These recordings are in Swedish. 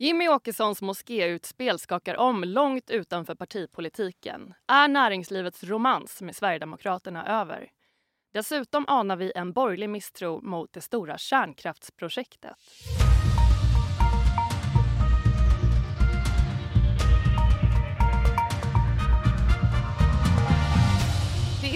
Jimmy Åkessons moskéutspel skakar om långt utanför partipolitiken. Är näringslivets romans med Sverigedemokraterna över? Dessutom anar vi en borgerlig misstro mot det stora kärnkraftsprojektet.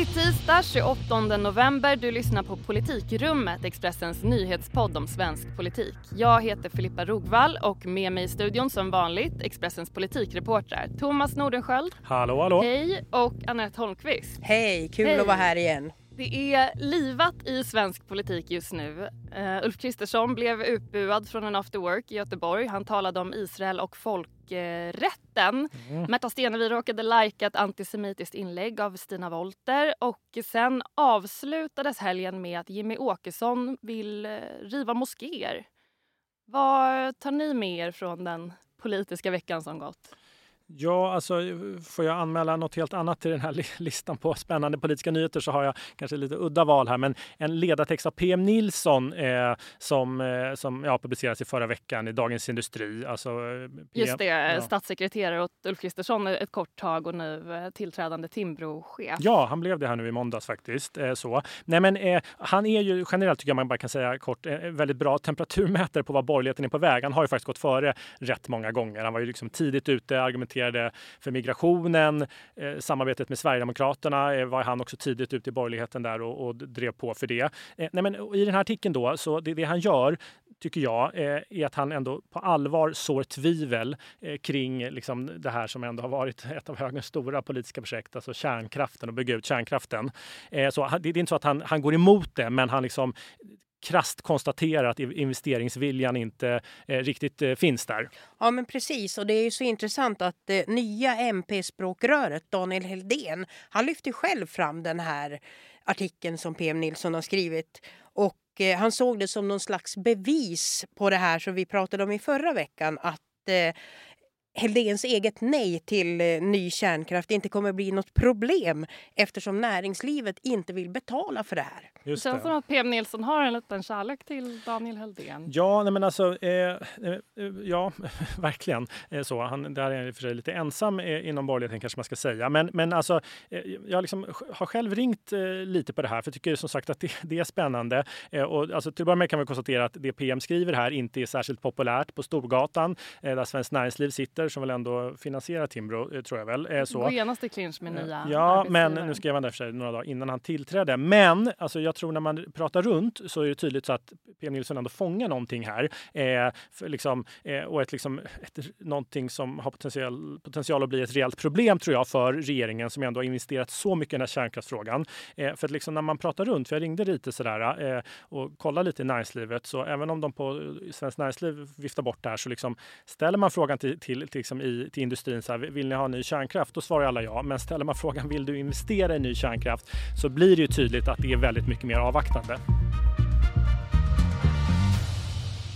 Är tisdag 28 november. Du lyssnar på Politikrummet, Expressens nyhetspodd om svensk politik. Jag heter Filippa Rogvall och med mig i studion som vanligt Expressens politikreportrar Thomas Nordenskjöld. Hallå, hallå. Hej och Annette Holmqvist. Hej, kul Hej. att vara här igen. Det är livat i svensk politik just nu. Uh, Ulf Kristersson blev utbuad från en after work i Göteborg. Han talade om Israel och folkrätten. Mm. Märta Stenevi råkade lajka ett antisemitiskt inlägg av Stina Wolter och sen avslutades helgen med att Jimmy Åkesson vill eh, riva moskéer. Vad tar ni med er från den politiska veckan som gått? Ja, alltså får jag anmäla något helt annat till den här li- listan på spännande politiska nyheter så har jag kanske lite udda val här. Men en ledartext av PM Nilsson eh, som, eh, som ja, publicerades i förra veckan i Dagens Industri. Alltså, eh, PM, Just det, ja. statssekreterare åt Ulf Kristersson ett kort tag och nu eh, tillträdande Timbro-chef. Ja, han blev det här nu i måndags faktiskt. Eh, så. Nej, men, eh, han är ju generellt, tycker jag man bara kan säga kort, väldigt bra temperaturmätare på vad borgerligheten är på väg. Han har ju faktiskt gått före rätt många gånger. Han var ju liksom tidigt ute, argumenterade för migrationen. Eh, samarbetet med Sverigedemokraterna eh, var han också tidigt ute i borgerligheten där och, och drev på för det. Eh, nej, men, I den här artikeln då, så det, det han gör tycker jag, eh, är att han ändå på allvar sår tvivel eh, kring liksom, det här som ändå har varit ett av högerns stora politiska projekt, alltså kärnkraften och bygga ut kärnkraften. Eh, så det, det är inte så att han, han går emot det, men han liksom krasst konstatera att investeringsviljan inte eh, riktigt eh, finns där. Ja, men precis. Och det är ju så intressant att det nya MP-språkröret Daniel Heldén, han lyfter själv fram den här artikeln som PM Nilsson har skrivit. Och eh, han såg det som någon slags bevis på det här som vi pratade om i förra veckan, att eh, Heldéns eget nej till eh, ny kärnkraft inte kommer bli något problem eftersom näringslivet inte vill betala för det här. Det Just känns det. som att PM Nilsson har en liten kärlek till Daniel Heldén. Ja, nej men alltså, eh, eh, ja, verkligen eh, så. Han, där är han i och för sig lite ensam eh, inom borgerligheten kanske man ska säga. Men, men alltså, eh, jag liksom har själv ringt eh, lite på det här för jag tycker som sagt att det, det är spännande. Eh, och alltså, till att börja med kan vi konstatera att det PM skriver här inte är särskilt populärt på Storgatan eh, där Svenskt Näringsliv sitter som väl ändå finansierar Timbro, eh, tror jag väl. Eh, så. Går genast i clinch med nya Ja, men nu skrev han det för sig några dagar innan han tillträdde. Men alltså, jag tror när man pratar runt så är det tydligt så att PM Nilsson ändå fångar någonting här. Eh, för liksom, eh, och ett, liksom, ett, någonting som har potential, potential att bli ett reellt problem tror jag för regeringen som ändå har investerat så mycket i den här kärnkraftsfrågan. Eh, för att liksom när man pratar runt, för jag ringde lite sådär eh, och kollade lite i näringslivet, så även om de på Svenskt Näringsliv viftar bort det här så liksom ställer man frågan till, till, till, liksom i, till industrin så här, vill ni ha ny kärnkraft? Då svarar alla ja. Men ställer man frågan vill du investera i ny kärnkraft så blir det ju tydligt att det är väldigt mycket mer avvaktande.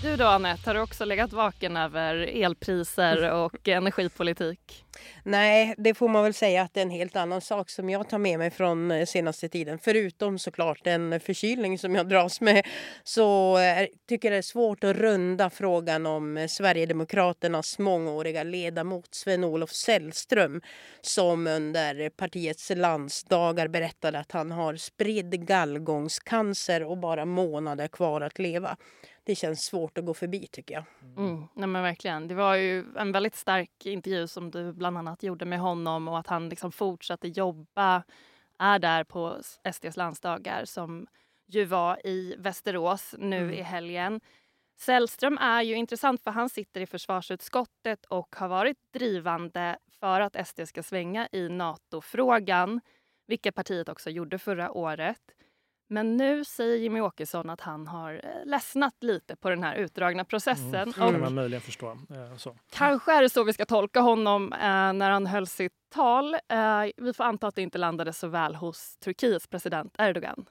Du då Anette, har du också legat vaken över elpriser och energipolitik? Nej, det får man väl säga att det är en helt annan sak som jag tar med mig från eh, senaste tiden. Förutom såklart den förkylning som jag dras med så eh, tycker det är svårt att runda frågan om eh, Sverigedemokraternas mångåriga ledamot Sven-Olof Sällström som under partiets landsdagar berättade att han har spridd gallgångscancer och bara månader kvar att leva. Det känns svårt att gå förbi tycker jag. Mm, nej men verkligen. Det var ju en väldigt stark intervju som du bland annat gjorde med honom och att han liksom fortsatte jobba, är där på SDs landsdagar som ju var i Västerås nu Mm. i helgen. Sällström är ju intressant för han sitter i försvarsutskottet och har varit drivande för att SD ska svänga i NATO-frågan, vilket partiet också gjorde förra året. Men nu säger Jimmy Åkesson att han har eh, ledsnat lite på den här utdragna processen. Det Och kan man möjligen förstå. Eh, så. Kanske är det så vi ska tolka honom eh, när han höll sitt tal. Eh, vi får anta att det inte landade så väl hos Turkiets president Erdogan.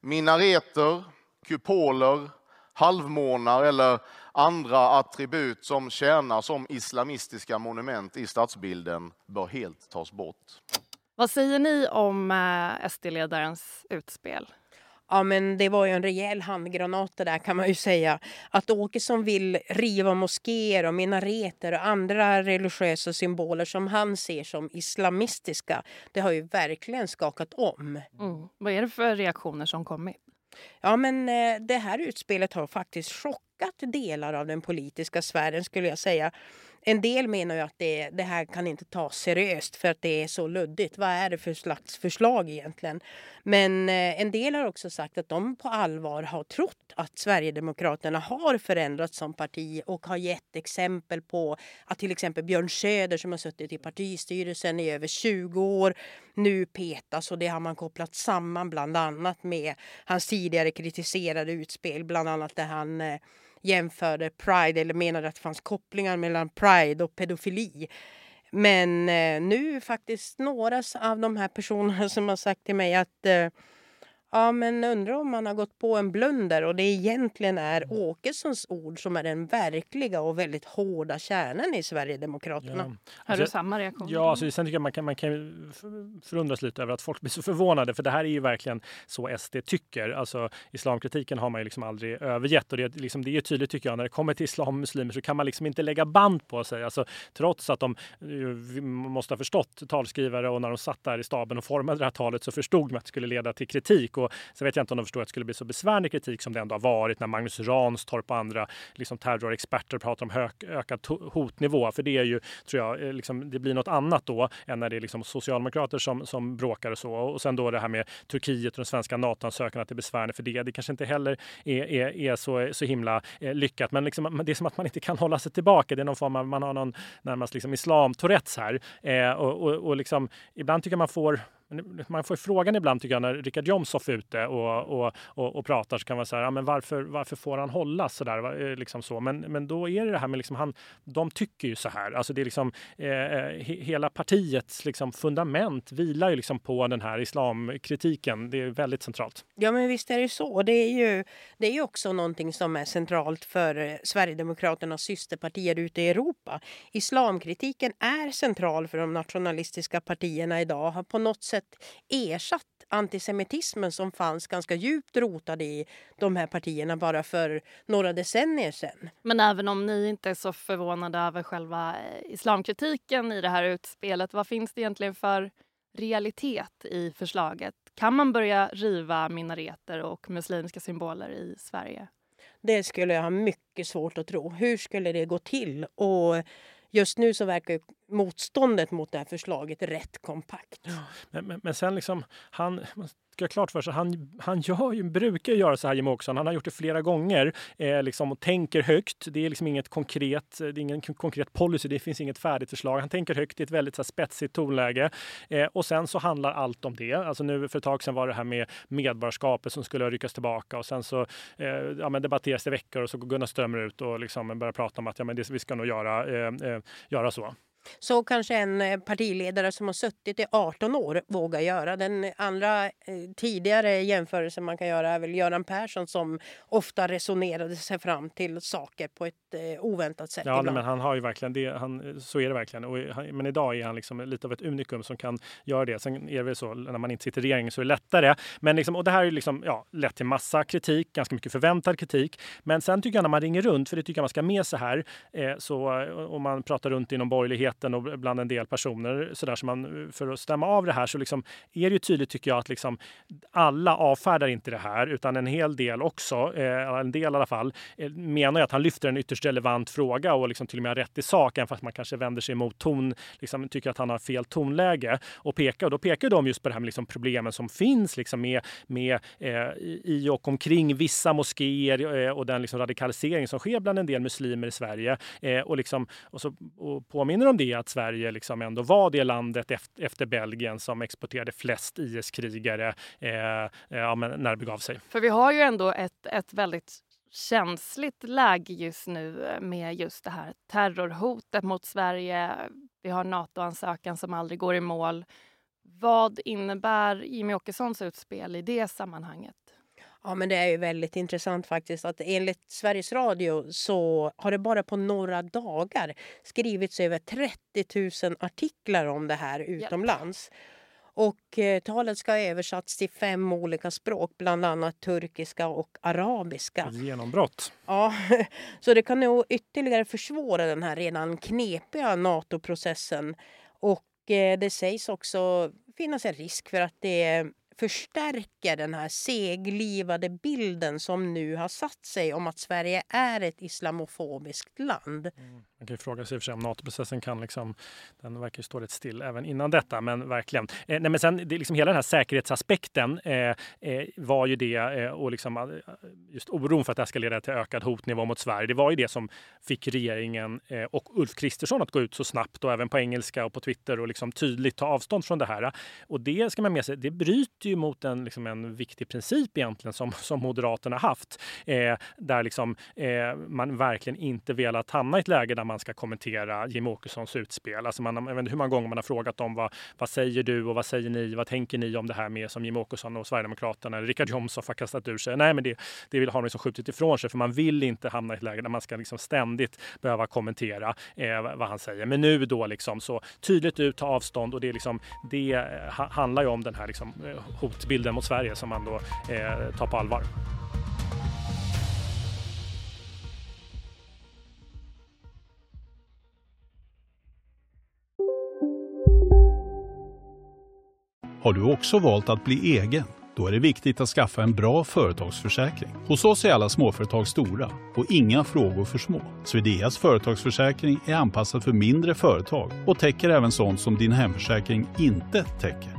Minareter, kupoler, halvmånar eller andra attribut som tjänar som islamistiska monument i stadsbilden bör helt tas bort. Vad säger ni om eh, SD-ledarens utspel? Ja, men det var ju en rejäl handgranat det där kan man ju säga. Att Åkesson vill riva moskéer och minareter och andra religiösa symboler som han ser som islamistiska, det har ju verkligen skakat om. Mm. Vad är det för reaktioner som kommit? Ja, men eh, det här utspelet har faktiskt chockat delar av den politiska sfären skulle jag säga. En del menar ju att det, det här kan inte tas seriöst för att det är så luddigt. Vad är det för slags förslag egentligen? Men eh, en del har också sagt att de på allvar har trott att Sverigedemokraterna har förändrats som parti och har gett exempel på att till exempel Björn Söder som har suttit i partistyrelsen i över 20 år nu petas och det har man kopplat samman bland annat med hans tidigare kritiserade utspel, bland annat där han eh, jämförde Pride eller menade att det fanns kopplingar mellan Pride och pedofili. Men eh, nu faktiskt några av de här personerna som har sagt till mig att eh, Ja, men undrar om man har gått på en blunder och det egentligen är mm. Åkessons ord som är den verkliga och väldigt hårda kärnan i Sverigedemokraterna. Ja. Alltså, har du samma reaktion? Ja, alltså, sen tycker jag man kan, man kan förundras lite över att folk blir så förvånade för det här är ju verkligen så SD tycker. Alltså islamkritiken har man ju liksom aldrig övergett och det, liksom, det är tydligt tycker jag när det kommer till islam och muslimer så kan man liksom inte lägga band på sig. Alltså, trots att de måste ha förstått talskrivare och när de satt där i staben och formade det här talet så förstod de att det skulle leda till kritik och sen vet jag inte om de förstår att det skulle bli så besvärlig kritik som det ändå har varit när Magnus Ranstorp och andra liksom terrorexperter pratar om hög, ökad hotnivå. För det är ju, tror jag, eh, liksom, det blir något annat då än när det är liksom socialdemokrater som, som bråkar och så. Och sen då det här med Turkiet och den svenska NATO-ansökan, att det är besvärande för det. Det kanske inte heller är, är, är så, så himla eh, lyckat. Men liksom, det är som att man inte kan hålla sig tillbaka. Det är någon form av, man har någon närmast liksom islam-tourettes här. Eh, och, och, och liksom, ibland tycker jag man får man får frågan ibland tycker jag när Richard Jomshof är ute och, och, och, och, pratar så kan man säga, ja, men varför, varför får han hålla så där? Eh, liksom så. Men, men då är det det här med liksom han, de tycker ju så här. Alltså det är liksom eh, eh hela partiets liksom fundament vilar ju liksom på den här islamkritiken. Det är väldigt centralt. Ja, men visst är det så. Det är ju, det är ju också någonting som är centralt för eh, Sverigedemokraternas systerpartier ute i Europa. Islamkritiken är central för de nationalistiska partierna idag. Har på något sätt sätt ersatt antisemitismen som fanns ganska djupt rotad i de här partierna bara för några decennier sedan. Men även om ni inte är så förvånade över själva eh, islamkritiken i det här utspelet, vad finns det egentligen för realitet i förslaget? Kan man börja riva minareter och muslimska symboler i Sverige? Det skulle jag ha mycket svårt att tro. Hur skulle det gå till? Och just nu så verkar motståndet mot det här förslaget rätt kompakt. Ja, men, men, men, sen liksom, han, ska ha klart för sig, han, han gör ju, brukar göra så här Jimmie Åkesson. Han har gjort det flera gånger eh, liksom, och tänker högt. Det är liksom inget konkret, eh, det är ingen konkret policy, det finns inget färdigt förslag. Han tänker högt i ett väldigt så här, spetsigt tonläge. Eh, och sen så handlar allt om det. Alltså nu för ett tag sedan var det här med medborgarskapet som skulle ryckas tillbaka och sen så eh, ja, men debatteras det veckor och så går Gunnar Strömmer ut och liksom börjar prata om att ja, men det, vi ska nog göra, eh, eh, göra så. Så kanske en eh, partiledare som har suttit i 18 år vågar göra. Den andra eh, tidigare jämförelsen man kan göra är väl Göran Persson som ofta resonerade sig fram till saker på ett eh, oväntat sätt. Ja, men han har ju verkligen det. Han, så är det verkligen. Och, men idag är han liksom lite av ett unikum som kan göra det. Sen är det väl så när man inte sitter i regeringen så är det lättare. Men liksom, och det här är liksom, ja, lett till massa kritik, ganska mycket förväntad kritik. Men sen tycker jag när man ringer runt, för det tycker jag man ska med sig här, eh, så om man pratar runt inom borgerlighet allmänheten och bland en del personer så där, så man, eh, för att stämma av det här så liksom, är det ju tydligt tycker jag att liksom, alla avfärdar inte det här utan en hel del också, eh, en del i alla fall, eh, menar att han lyfter en ytterst relevant fråga och liksom till och med har rätt i sak, även fast man kanske vänder sig mot ton, liksom, tycker att han har fel tonläge och pekar. Och då pekar de just på det här med liksom problemen som finns liksom med, med eh, i och omkring vissa moskéer eh, och den liksom radikalisering som sker bland en del muslimer i Sverige. Eh, och, liksom, och så och påminner om det att Sverige liksom ändå var det landet efter Belgien som exporterade flest IS-krigare eh, ja, när det begav sig. För vi har ju ändå ett, ett väldigt känsligt läge just nu eh, med just det här terrorhotet mot Sverige. Vi har NATO-ansökan som aldrig går i mål. Vad innebär Jimmie Åkessons utspel i det sammanhanget? Ja, men det är ju väldigt intressant faktiskt att enligt Sveriges Radio så har det bara på några dagar skrivits över 30 000 artiklar om det här utomlands. Yep. Och eh, talet ska ha översatts till fem olika språk, bland annat turkiska och arabiska. Genombrott. Ja, så det kan nog ytterligare försvåra den här redan knepiga NATO-processen. Och eh, det sägs också finnas en risk för att det förstärker den här seglivade bilden som nu har satt sig om att Sverige är ett islamofobiskt land. Mm. Man kan ju fråga sig om NATO-processen kan liksom, den verkar stå rätt still även innan detta, men verkligen. Eh, nej, men sen, det, liksom hela den här säkerhetsaspekten eh, eh, var ju det eh, och liksom, eh, just oron för att det ska leda till ökad hotnivå mot Sverige. Det var ju det som fick regeringen eh, och Ulf Kristersson att gå ut så snabbt och även på engelska och på Twitter och liksom tydligt ta avstånd från det här. Och det ska man med sig, det bryter bryter ju mot en, liksom en viktig princip egentligen som, som Moderaterna haft, eh, där liksom, eh, man verkligen inte velat hamna i ett läge där man ska kommentera Jim Åkessons utspel. Alltså man, jag vet inte hur många gånger man har frågat dem vad, vad säger du och vad säger ni? Vad tänker ni om det här med som Jim Åkesson och Sverigedemokraterna eller Richard Jomshof har kastat ur sig? Nej, men det, det vill har de liksom skjutit ifrån sig för man vill inte hamna i ett läge där man ska liksom ständigt behöva kommentera eh, vad han säger. Men nu då liksom så tydligt ut, ta avstånd och det, liksom, det eh, handlar ju om den här liksom, eh, hotbilden mot Sverige som man då eh, tar på allvar. Har du också valt att bli egen? Då är det viktigt att skaffa en bra företagsförsäkring. Hos oss är alla småföretag stora och inga frågor för små. Swedeas företagsförsäkring är anpassad för mindre företag och täcker även sånt som din hemförsäkring inte täcker.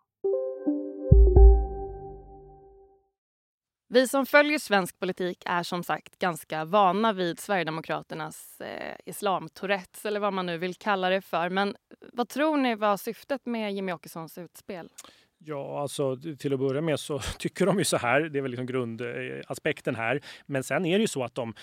Vi som följer svensk politik är som sagt ganska vana vid Sverigedemokraternas eh, islamtourettes eller vad man nu vill kalla det för. Men vad tror ni var syftet med Jimmie Åkessons utspel? Ja, alltså till att börja med så tycker de ju så här. Det är väl liksom grundaspekten här. Men sen är det ju så att de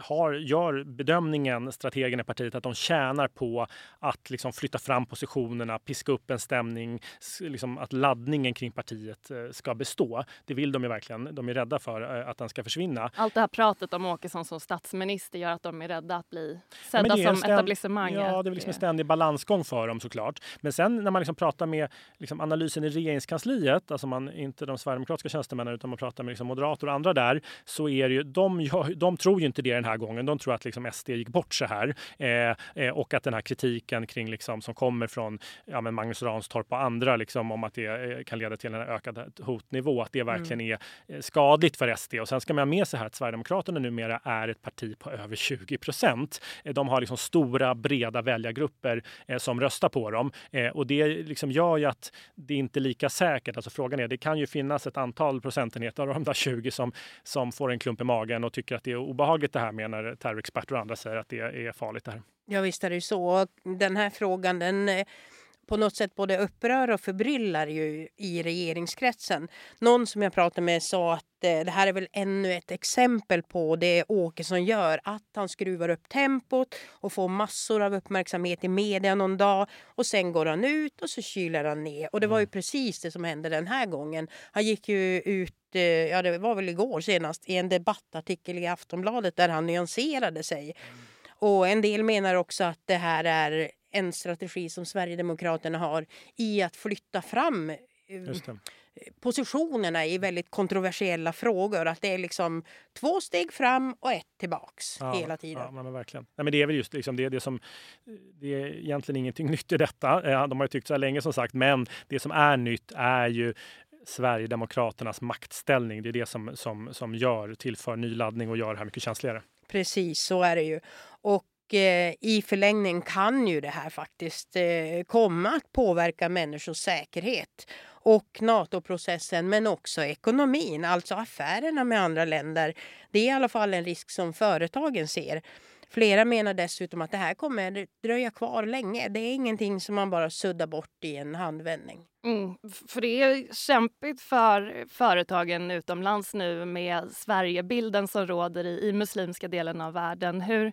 har, gör bedömningen, strategerna i partiet, att de tjänar på att liksom flytta fram positionerna, piska upp en stämning, liksom att laddningen kring partiet eh, ska bestå. Det vill de ju verkligen. De är rädda för eh, att den ska försvinna. Allt det här pratet om Åkesson som statsminister gör att de är rädda att bli sedda som ständ... etablissemanget. Ja, det är liksom en ständig balansgång för dem såklart. Men sen när man liksom pratar med liksom analysen i regeringen regeringskansliet, alltså man, inte de sverigedemokratiska tjänstemännen utan man pratar med liksom moderater och andra där, så är det ju, de, de tror ju inte det den här gången. De tror att liksom SD gick bort så här eh, eh, och att den här kritiken kring liksom, som kommer från ja, men Magnus Ranstorp och andra liksom, om att det eh, kan leda till en ökad hotnivå, att det verkligen mm. är eh, skadligt för SD. Och sen ska man ha med sig här att Sverigedemokraterna numera är ett parti på över 20 procent. Eh, de har liksom stora breda väljargrupper eh, som röstar på dem och det liksom gör ju att det inte är lika lika säkert. Alltså frågan är, det kan ju finnas ett antal procentenheter av de där 20 som, som får en klump i magen och tycker att det är obehagligt det här med när terrorexperter och andra säger att det är farligt det här. Ja visst är det så. Den här frågan den eh, på något sätt både upprör och förbryllar ju i regeringskretsen. Någon som jag pratade med sa att eh, det här är väl ännu ett exempel på det Åkesson gör. Att han skruvar upp tempot och får massor av uppmärksamhet i media någon dag och sen går han ut och så kyler han ner. Och det var ju mm. precis det som hände den här gången. Han gick ju ut eh, ja det var väl igår senast, i en debattartikel i Aftonbladet där han nyanserade sig. Mm. Och en del menar också att det här är en strategi som Sverigedemokraterna har i att flytta fram eh, positionerna i väldigt kontroversiella frågor. Att det är liksom två steg fram och ett tillbaks ja, hela tiden. Ja, men verkligen. Nej, men det är väl just liksom det, det som... Det är egentligen ingenting nytt i detta. Eh, de har ju tyckt så här länge som sagt, men det som är nytt är ju Sverigedemokraternas maktställning. Det är det som, som, som gör, tillför ny laddning och gör det här mycket känsligare. Precis, så är det ju. Och Eh, i förlängningen kan ju det här faktiskt eh, komma att påverka människors säkerhet och NATO-processen men också ekonomin, alltså affärerna med andra länder. Det är i alla fall en risk som företagen ser. flera menar dessutom att det här kommer dröja kvar länge. Det är ingenting som man bara suddar bort i en handvändning. Mm, för det är kämpigt för företagen utomlands nu med Sverigebilden som råder i, i muslimska delen av världen. Hur,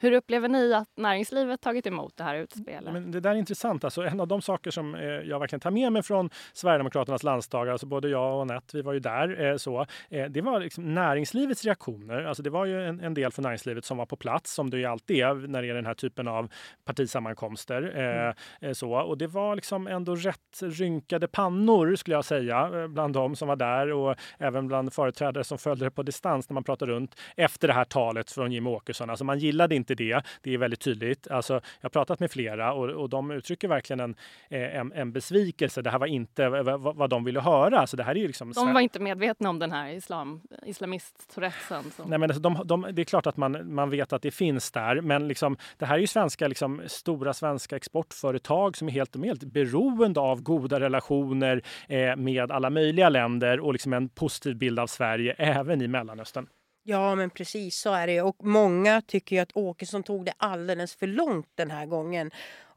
hur upplever ni att näringslivet tagit emot det här utspelet? Men det där är intressant. Alltså, en av de saker som eh, jag verkligen tar med mig från Sverigedemokraternas landsdagar, alltså både jag och Anette, vi var ju där, eh, så, eh, det var liksom näringslivets reaktioner. Alltså, det var ju en, en, del från näringslivet som var på plats, som det ju alltid är när det är den här typen av partisammankomster. Mm. Så. Och det var liksom ändå rätt rynkade pannor, skulle jag säga, bland de som var där och även bland företrädare som följde det på distans när man pratade runt efter det här talet från Jimmie Åkesson. Alltså, man gillade inte inte det. Det är väldigt tydligt. Alltså, jag har pratat med flera och, och de uttrycker verkligen en, eh, en, en besvikelse. Det här var inte vad, vad de ville höra. Alltså, det här är liksom... De var inte medvetna om den här islam, islamist-touretten? Nej, men alltså, de, de, det är klart att man, man vet att det finns där, men liksom, det här är ju svenska, liksom, stora svenska exportföretag som är helt, helt beroende av goda relationer eh, med alla möjliga länder och liksom en positiv bild av Sverige även i Mellanöstern. Ja, men precis så är det. Och många tycker ju att Åkesson tog det alldeles för långt den här gången.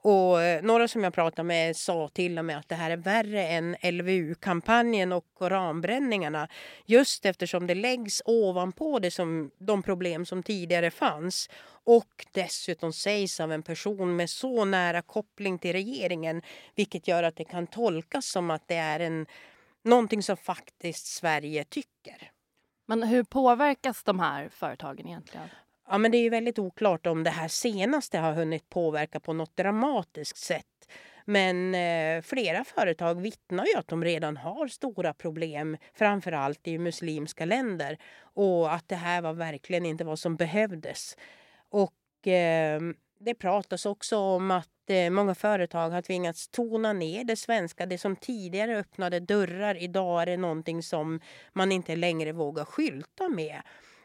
Och eh, några som jag pratade med sa till och med att det här är värre än LVU-kampanjen och koranbränningarna. Just eftersom det läggs ovanpå det som, de problem som tidigare fanns. Och dessutom sägs av en person med så nära koppling till regeringen. Vilket gör att det kan tolkas som att det är en, någonting som faktiskt Sverige tycker. Men hur påverkas de här företagen egentligen? Ja, men det är ju väldigt oklart om det här senaste har hunnit påverka på något dramatiskt sätt. Men eh, flera företag vittnar ju att de redan har stora problem, framför allt i muslimska länder. Och att det här var verkligen inte vad som behövdes. Och eh, det pratas också om att eh, många företag har tvingats tona ner det svenska. Det som tidigare öppnade dörrar, idag är det någonting som man inte längre vågar skylta med.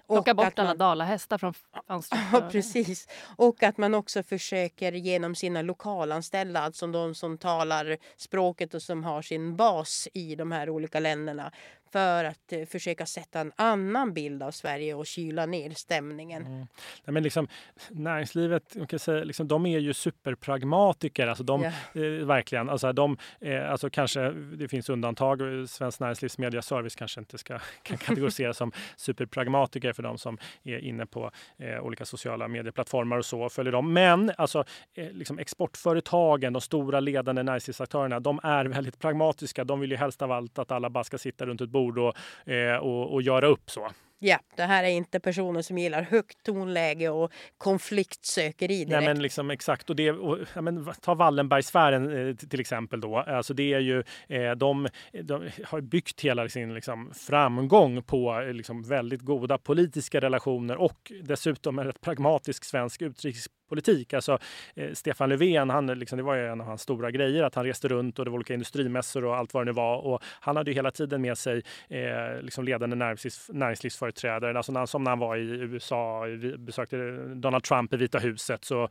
Plocka bort alla dalahästar från fönstret. Ja, precis. Och att man också försöker genom sina lokalanställda, alltså de som talar språket och som har sin bas i de här olika länderna, för att eh, försöka sätta en annan bild av Sverige och kyla ner stämningen. Mm. Nej, men liksom, näringslivet, man kan säga, liksom, de är ju superpragmatiker. Alltså de, ja. eh, verkligen, alltså de, eh, alltså kanske, det finns undantag. Svensk Näringslivs Mediaservice kanske inte ska, kan kategoriseras som superpragmatiker för de som är inne på eh, olika sociala medieplattformar och så och följer dem. Men alltså, eh, liksom exportföretagen, de stora ledande näringslivsaktörerna, de är väldigt pragmatiska. De vill ju helst av allt att alla bara ska sitta runt ett bord och, eh, och, och göra upp så. Ja, det här är inte personer som gillar högt tonläge och konfliktsökeri direkt. Nej, men liksom, exakt. Och det, och, ja, men, ta Wallenbergsfären eh, till exempel. Då. Alltså, det är ju, eh, de, de, har byggt hela sin liksom, framgång på eh, liksom, väldigt goda politiska relationer och dessutom en rätt pragmatisk svensk utrikes politik. Alltså, eh, Stefan Löfven, han, liksom, det var ju en av hans stora grejer att han reste runt och det var olika industrimässor och allt vad det nu var. Och han hade ju hela tiden med sig eh, liksom ledande näringslivs, näringslivsföreträdare. Alltså, som när han var i USA, besökte Donald Trump i Vita huset. Så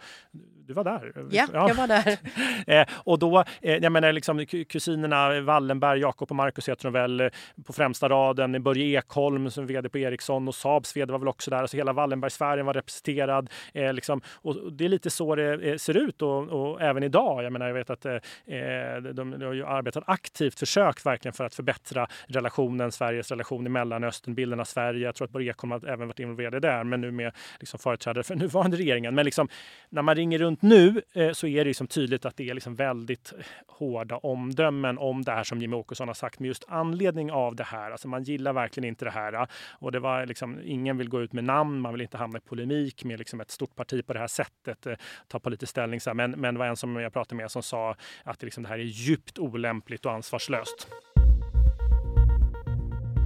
du var där? Ja, ja. jag var där. eh, och då, eh, jag menar liksom kusinerna Wallenberg, Jakob och Marcus heter de väl eh, på främsta raden. Börje Ekholm som vd på Ericsson och Saabs vd var väl också där. Alltså hela Wallenbergsfären var representerad. Eh, liksom, och det är lite så det eh, ser ut och, och även idag. Jag menar, jag vet att eh, eh de, de har ju arbetat aktivt, försökt verkligen för att förbättra relationen, Sveriges relation i Mellanöstern, bilden av Sverige. Jag tror att Börje Ekholm har även varit involverad där, men nu med liksom företrädare för nuvarande regeringen. Men liksom, när man ringer runt nu eh, så är det liksom tydligt att det är liksom väldigt hårda omdömen om det här som Jimmie Åkesson har sagt med just anledning av det här. Alltså man gillar verkligen inte det här och det var liksom, ingen vill gå ut med namn, man vill inte hamna i polemik med liksom ett stort parti på det här sättet sättet eh, ta politisk ställning. Så här. Men, men det var en som jag pratade med som sa att det, liksom, det här är djupt olämpligt och ansvarslöst.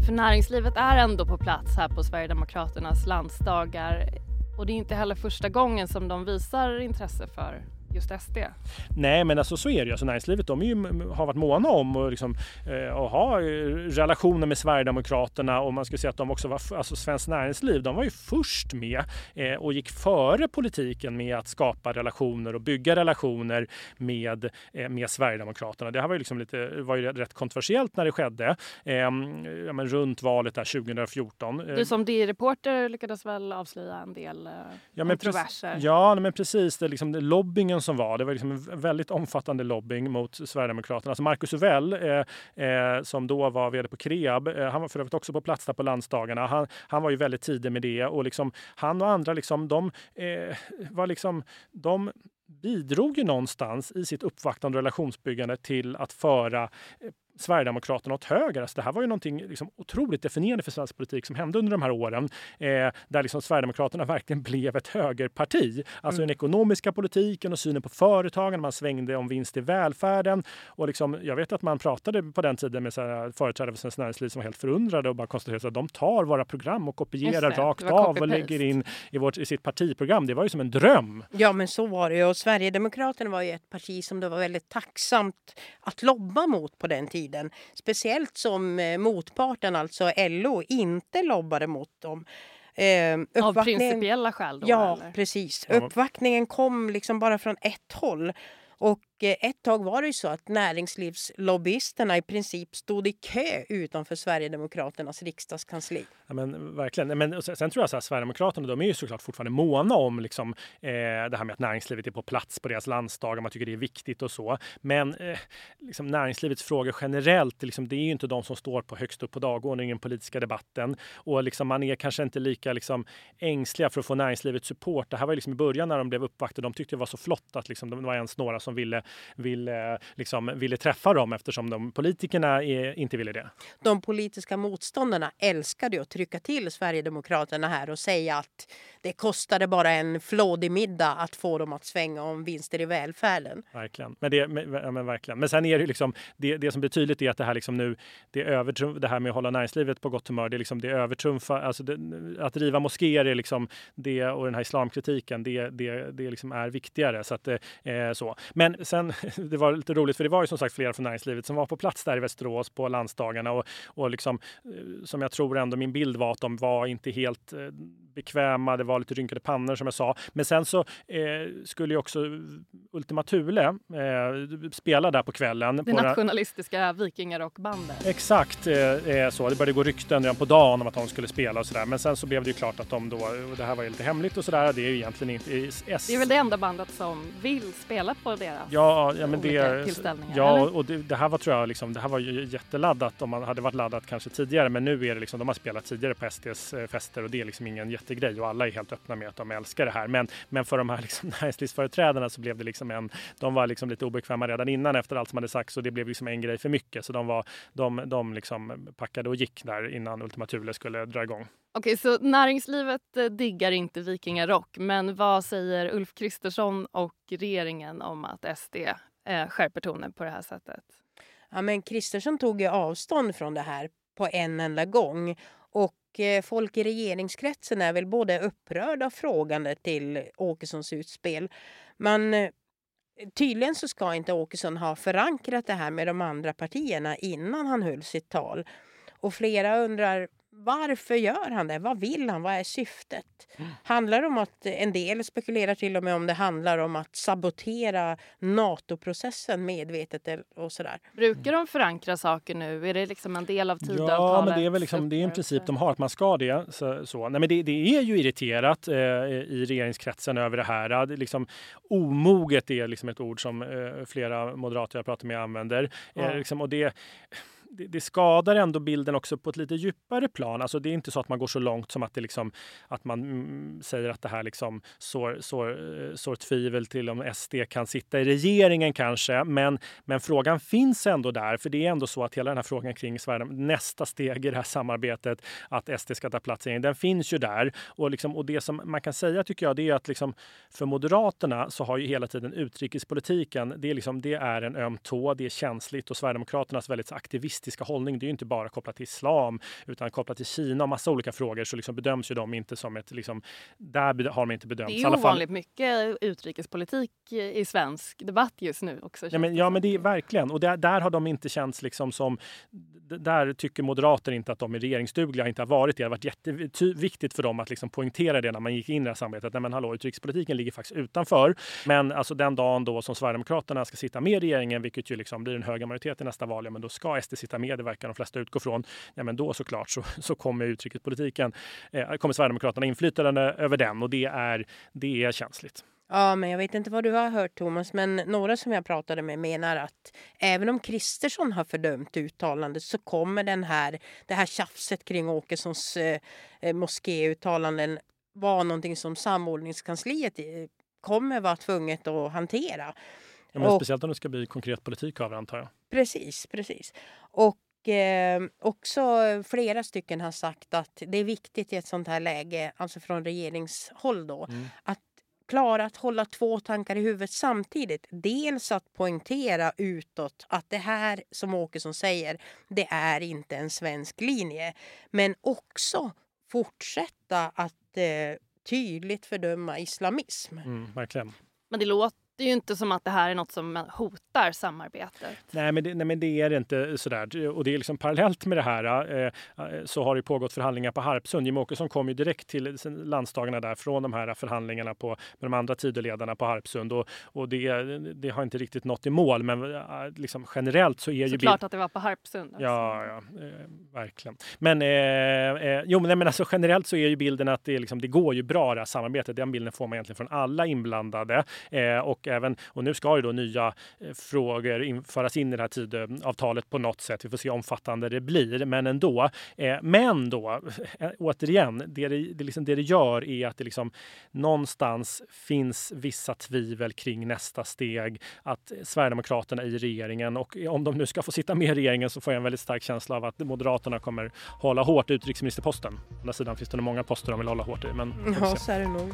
För näringslivet är ändå på plats här på Sverigedemokraternas landsdagar och det är inte heller första gången som de visar intresse för just SD? Nej, men alltså så är det ju. Alltså, näringslivet de ju, har varit måna om att liksom, eh, ha relationer med Sverigedemokraterna och man skulle säga att de också var, alltså Svenskt Näringsliv, de var ju först med eh, och gick före politiken med att skapa relationer och bygga relationer med, eh, med Sverigedemokraterna. Det här var ju, liksom lite, var ju rätt kontroversiellt när det skedde, eh, ja, men runt valet där 2014. Du som D-reporter lyckades väl avslöja en del eh, ja, kontroverser? Ja, men precis. Det, liksom, det lobbingen som var, det var liksom en väldigt omfattande lobbying mot Sverigedemokraterna. Alltså Marcus Uvell, eh, eh, som då var vd på Kreab, eh, han var för övrigt också på plats där på landsdagarna. Han, han var ju väldigt tidig med det och liksom, han och andra liksom, de eh, var liksom, de bidrog ju någonstans i sitt uppvaktande och relationsbyggande till att föra eh, Sverigedemokraterna åt höger. Alltså det här var ju någonting liksom otroligt definierande för svensk politik som hände under de här åren eh, där liksom Sverigedemokraterna verkligen blev ett högerparti. Alltså mm. den ekonomiska politiken och synen på företagen. Man svängde om vinst i välfärden. Och liksom, jag vet att man pratade på den tiden med företrädare för Svenskt Näringsliv som var helt förundrade och bara konstaterade att de tar våra program och kopierar rakt av och lägger in i, vårt, i sitt partiprogram. Det var ju som en dröm. Ja, men så var det. Och Sverigedemokraterna var ju ett parti som det var väldigt tacksamt att lobba mot på den tiden tiden. Speciellt som eh, motparten, alltså LO, inte lobbade mot dem. Eh, Av principiella skäl? Då, ja, eller? precis. Uppvaktningen kom liksom bara från ett håll. Och Eh, ett tag var det ju så att näringslivslobbyisterna i princip stod i kö utanför Sverigedemokraternas riksdagskansli. Ja, men, verkligen. Men, sen tror jag att Sverigedemokraterna de är ju såklart fortfarande måna om liksom, eh, det här med att näringslivet är på plats på deras landsdagar. Man tycker det är viktigt och så. Men eh, liksom, näringslivets frågor generellt, liksom, det är ju inte de som står på högst upp på dagordningen i den politiska debatten. Och liksom, man är kanske inte lika liksom, ängsliga för att få näringslivets support. Det här var liksom i början när de blev uppvaktade. De tyckte det var så flott att liksom, det var ens några som ville ville, liksom, ville träffa dem eftersom de politikerna är, inte ville det. De politiska motståndarna älskade att trycka till Sverigedemokraterna här och säga att det kostade bara en flådig middag att få dem att svänga om vinster i välfärden. Verkligen. Men, det, men, men verkligen. men sen är det liksom, det, det som blir tydligt är att det här, liksom nu, det, övertrumf, det här med att hålla näringslivet på gott humör, det, är liksom, det övertrumfar, alltså det, att riva moskéer är liksom det, och den här islamkritiken, det, det, det liksom är viktigare. Så att, eh, så. Men sen det var lite roligt för det var ju som sagt flera från näringslivet som var på plats där i Västerås på landsdagarna och, och liksom, eh, som jag tror ändå min bild var att de var inte helt eh, bekväma. Det var lite rynkade pannor som jag sa. Men sen så eh, skulle ju också Ultima Thule eh, spela där på kvällen. Det på nationalistiska vikingarockbandet. Exakt eh, eh, så. Det började gå rykten redan på dagen om att de skulle spela och sådär. Men sen så blev det ju klart att de då, och det här var ju lite hemligt och sådär. Det är ju egentligen inte S. Det är väl det enda bandet som vill spela på deras ja, ja, men det, tillställningar? Ja, eller? och det, det, här var tror jag liksom, det här var ju jätteladdat om man hade varit laddat kanske tidigare. Men nu är det liksom, de har spelat tidigare på SDs eh, fester och det är liksom ingen jätte jättegrej och alla är helt öppna med att de älskar det här. Men, men för de här liksom näringslivsföreträdarna så blev det liksom en, de var liksom lite obekväma redan innan efter allt som hade sagts och det blev liksom en grej för mycket. Så de, var, de, de liksom packade och gick där innan Ultima Thule skulle dra igång. Okej, så näringslivet eh, diggar inte vikingarock, men vad säger Ulf Kristersson och regeringen om att SD eh, skärper tonen på det här sättet? Ja, men Kristersson tog ju avstånd från det här på en enda gång och eh, folk i regeringskretsen är väl både upprörda och frågande till Åkessons utspel. Men tydligen så ska inte Åkesson ha förankrat det här med de andra partierna innan han höll sitt tal. Och flera undrar varför gör han det? Vad vill han? Vad är syftet? Mm. Handlar det om att en del spekulerar till och med om det handlar om att sabotera NATO-processen medvetet och sådär. Brukar de förankra saker nu? Är det liksom en del av Tidöavtalet? Ja, men det är väl liksom, det är en princip de har att man ska det. Så, så. Nej, men det, det är ju irriterat eh, i regeringskretsen över det här. Det, liksom, omoget är liksom ett ord som eh, flera moderater jag pratar med använder. Ja. Eh, liksom, och det det, det, skadar ändå bilden också på ett lite djupare plan. Alltså det är inte så att man går så långt som att, det liksom, att man mm, säger att det här liksom sår, sår, eh, sår tvivel till om SD kan sitta i regeringen kanske. Men, men frågan finns ändå där, för det är ändå så att hela den här frågan kring Sverige, nästa steg i det här samarbetet, att SD ska ta plats i den finns ju där. Och, liksom, och det som man kan säga tycker jag, det är att liksom, för Moderaterna så har ju hela tiden utrikespolitiken, det är, liksom, det är en öm tå, det är känsligt och Sverigedemokraternas väldigt aktivist islamistiska hållning. Det är ju inte bara kopplat till islam utan kopplat till Kina och massa olika frågor så liksom bedöms ju de inte som ett, liksom, där har de inte bedömts. Det är ovanligt mycket utrikespolitik i svensk debatt just nu också. Ja men, ja, men det är verkligen och där, där har de inte känts liksom som där tycker moderater inte att de är regeringsdugliga, inte har varit det. Det har varit jätteviktigt för dem att liksom poängtera det när man gick in i det här samarbetet. Nej, men hallå, utrikespolitiken ligger faktiskt utanför. Men alltså den dagen då som Sverigedemokraterna ska sitta med i regeringen, vilket ju liksom blir en höga majoritet i nästa val, ja, men då ska SD sitta med, det verkar de flesta utgå från. Ja, men då såklart så, så kommer utrikespolitiken, eh, kommer Sverigedemokraterna inflytande över den och det är, det är känsligt. Ja, men jag vet inte vad du har hört Thomas, men några som jag pratade med menar att även om Kristersson har fördömt uttalandet så kommer den här, det här tjafset kring Åkessons eh, eh moskéuttalanden vara någonting som samordningskansliet eh, kommer vara tvunget att hantera. Ja, men och, speciellt om det ska bli konkret politik av det antar jag. Precis, precis. Och eh, också flera stycken har sagt att det är viktigt i ett sånt här läge, alltså från regeringshåll då, mm. att klara att hålla två tankar i huvudet samtidigt. Dels att poängtera utåt att det här som Åkesson säger, det är inte en svensk linje. Men också fortsätta att eh, tydligt fördöma islamism. Mm, verkligen. Men det låter det är ju inte som att det här är något som hotar samarbetet. Nej, men det, nej, men det är inte sådär. Och det är liksom parallellt med det här eh, eh så har det pågått förhandlingar på Harpsund. Jimmie Åkesson kom ju direkt till landsdagarna där från de här förhandlingarna på, med de andra Tidöledarna på Harpsund och, och det, det har inte riktigt nått i mål. Men eh, liksom generellt så är så ju... Klart att det var på Harpsund. Alltså. Ja, ja eh, verkligen. Men, eh, eh, jo, men, men alltså, generellt så är ju bilden att det, liksom, det går ju bra det här samarbetet. Den bilden får man egentligen från alla inblandade. och även, och nu ska ju då nya eh, frågor införas in i det här Tidöavtalet på något sätt. Vi får se hur omfattande det blir, men ändå. Eh, men då, eh, återigen, det det, det, liksom, det det gör är att det liksom någonstans finns vissa tvivel kring nästa steg. Att Sverigedemokraterna i regeringen och om de nu ska få sitta med i regeringen så får jag en väldigt stark känsla av att Moderaterna kommer hålla hårt utrikesministerposten. Å andra sidan finns det nog många poster de vill hålla hårt i. Men ja, så är det nog.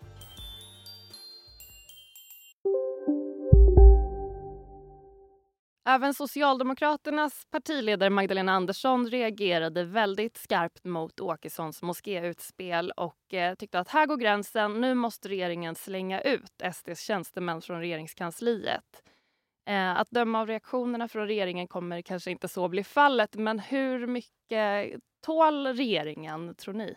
Även Socialdemokraternas partiledare Magdalena Andersson reagerade väldigt skarpt mot Åkessons moskéutspel och eh, tyckte att här går gränsen. Nu måste regeringen slänga ut SDs tjänstemän från regeringskansliet. Eh, att döma av reaktionerna från regeringen kommer kanske inte så bli fallet men hur mycket tål regeringen, tror ni?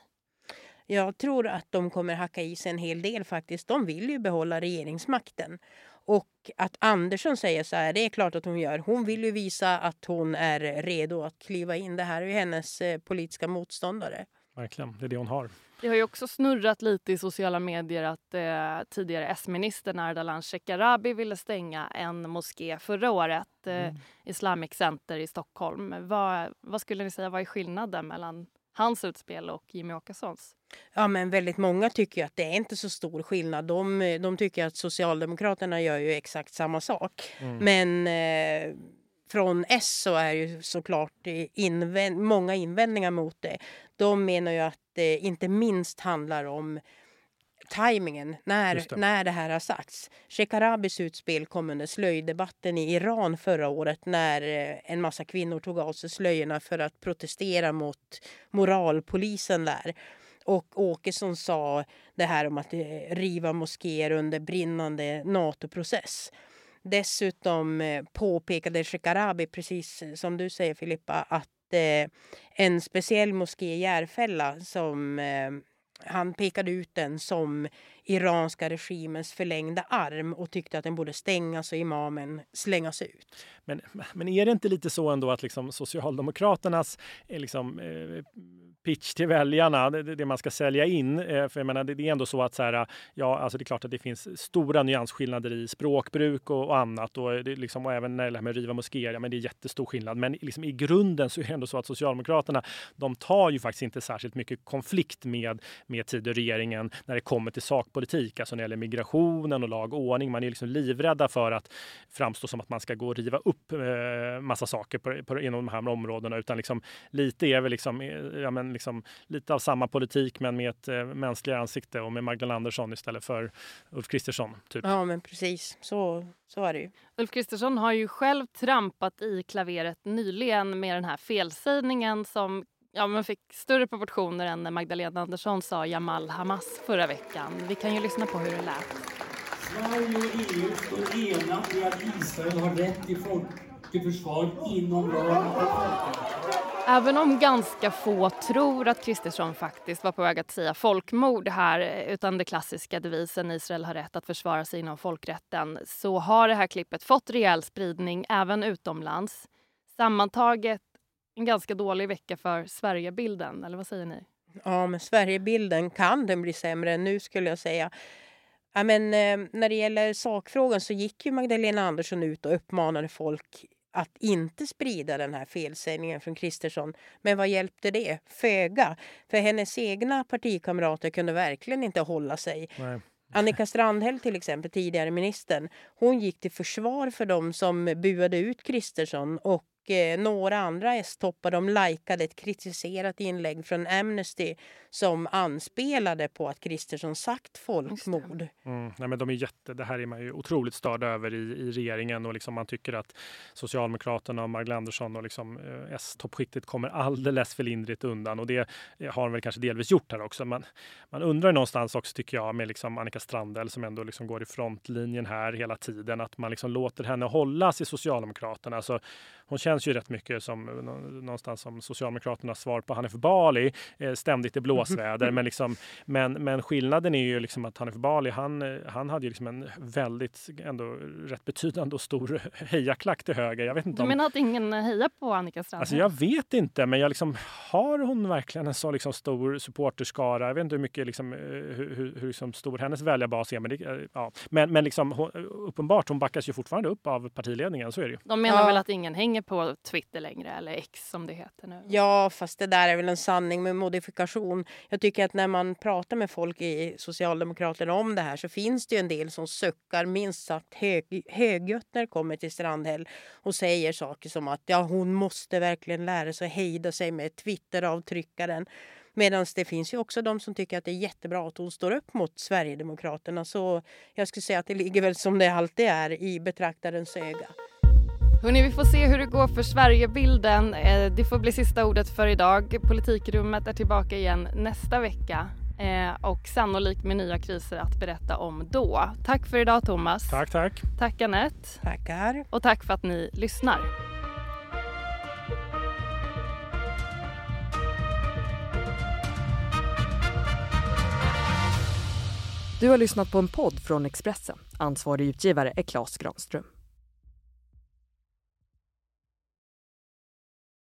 Jag tror att de kommer hacka i sig en hel del faktiskt. De vill ju behålla regeringsmakten. Och att Andersson säger så här, det är klart att hon gör. Hon vill ju visa att hon är redo att kliva in. Det här är ju hennes eh, politiska motståndare. Verkligen, det är det hon har. Det har ju också snurrat lite i sociala medier att eh, tidigare S-ministern Ardalan Shekarabi ville stänga en moské förra året, eh, mm. Islamic Center i Stockholm. Vad, vad skulle ni säga, vad är skillnaden mellan hans utspel och Jimmy Åkessons? Ja, men väldigt många tycker att det är inte så stor skillnad. De, de tycker att Socialdemokraterna gör ju exakt samma sak. Mm. Men eh, från S så är ju såklart invänd många invändningar mot det. De menar ju att det inte minst handlar om tajmingen när det. när det här har sagts. Shekarabis utspel kom under slöjdebatten i Iran förra året när eh, en massa kvinnor tog av sig slöjorna för att protestera mot moralpolisen där. Och Åkesson sa det här om att eh, riva moskéer under brinnande NATO-process. Dessutom eh, påpekade Shekarabi, precis som du säger Filippa, att en speciell moské i Järfälla som han pekade ut den som iranska regimens förlängda arm och tyckte att den borde stängas och imamen slängas ut. Men, men är det inte lite så ändå att liksom Socialdemokraternas eh, liksom, eh, pitch till väljarna, det, det, man ska sälja in. Eh, för jag menar, det, det, är ändå så att så här, ja, alltså det är klart att det finns stora nyansskillnader i språkbruk och, och annat och, eh, det, liksom, och även när det med att riva moskéer, ja, men det är jättestor skillnad. Men liksom, i grunden så är det ändå så att Socialdemokraterna, de tar ju faktiskt inte särskilt mycket konflikt med, med Tidöregeringen när det kommer till sak sakpolitik, alltså när det gäller migrationen och lag och ordning. Man är liksom livrädda för att framstå som att man ska gå och riva upp eh, massa saker på, på, inom de här områdena, utan liksom, lite är väl liksom, eh, ja, men liksom, lite av samma politik men med ett eh, mänskligare ansikte och med Magdalena Andersson istället för Ulf Kristersson. Typ. Ja, men precis. Så, så är det ju. Ulf Kristersson har ju själv trampat i klaveret nyligen med den här felsägningen som ja, men fick större proportioner än när Magdalena Andersson sa Jamal Hamas förra veckan. Vi kan ju lyssna på hur det lät. Sverige och EU står enat i att Israel har rätt till folkeförsvar inom ramen. Även om ganska få tror att Kristersson faktiskt var på väg att säga folkmord här utan den klassiska devisen Israel har rätt att försvara sig inom folkrätten så har det här klippet fått rejäl spridning även utomlands. Sammantaget en ganska dålig vecka för Sverigebilden, eller vad säger ni? Ja, men Sverigebilden kan den bli sämre än nu skulle jag säga. Ja, men, eh, när det gäller sakfrågan så gick ju Magdalena Andersson ut och uppmanade folk att inte sprida den här felsägningen från Kristersson. Men vad hjälpte det? Föga. För hennes egna partikamrater kunde verkligen inte hålla sig. Nej. Annika Strandhäll till exempel, tidigare ministern, hon gick till försvar för dem som buade ut Kristersson och eh, några andra S-toppar de likade ett kritiserat inlägg från Amnesty som anspelade på att Kristersson sagt folkmord. Mm, nej men de är jätte, det här är man ju otroligt störd över i, i regeringen och liksom man tycker att Socialdemokraterna och Magdalena Andersson och liksom, eh, S-toppskiktet kommer alldeles för lindrigt undan och det har de väl kanske delvis gjort här också. Man, man undrar någonstans också tycker jag med liksom Annika Strandhäll som ändå liksom går i frontlinjen här hela tiden att man liksom låter henne hållas i Socialdemokraterna. Alltså, hon känns ju rätt mycket som någonstans som Socialdemokraternas svar på Hanif Bali, eh, ständigt i blåsväder. men, liksom, men, men skillnaden är ju liksom att Hanif Bali, han, han hade ju liksom en väldigt, ändå rätt betydande och stor hejaklack till höger. Jag vet inte du menar att ingen hejar på Annika Strandhäll? Alltså jag vet inte, men jag liksom, har hon verkligen en så liksom stor supporterskara? Jag vet inte hur mycket liksom, eh, hur, hur, hur liksom stor hennes väljarbas är, men, det, eh, ja. men, men liksom, hon, uppenbart, hon backas ju fortfarande upp av partiledningen, så är det ju. De menar ja. väl att ingen hänger på Twitter längre, eller X som det heter nu? Ja, fast det där är väl en sanning med modifikation. Jag tycker att när man pratar med folk i Socialdemokraterna om det här så finns det ju en del som suckar minst sagt hög, högljutt när det kommer till Strandhäll och säger saker som att ja, hon måste verkligen lära sig hejda sig med Twitteravtryckaren. Medan det finns ju också de som tycker att det är jättebra att hon står upp mot Sverigedemokraterna. Så jag skulle säga att det ligger väl som det alltid är i betraktarens öga. Hörrni, vi får se hur det går för Sverigebilden. Eh, det får bli sista ordet för idag. Politikrummet är tillbaka igen nästa vecka eh, och sannolikt med nya kriser att berätta om då. Tack för idag Thomas. Tack, tack. Tack Anette. Tackar. Och tack för att ni lyssnar. Du har lyssnat på en podd från Expressen. Ansvarig utgivare är Klas Granström.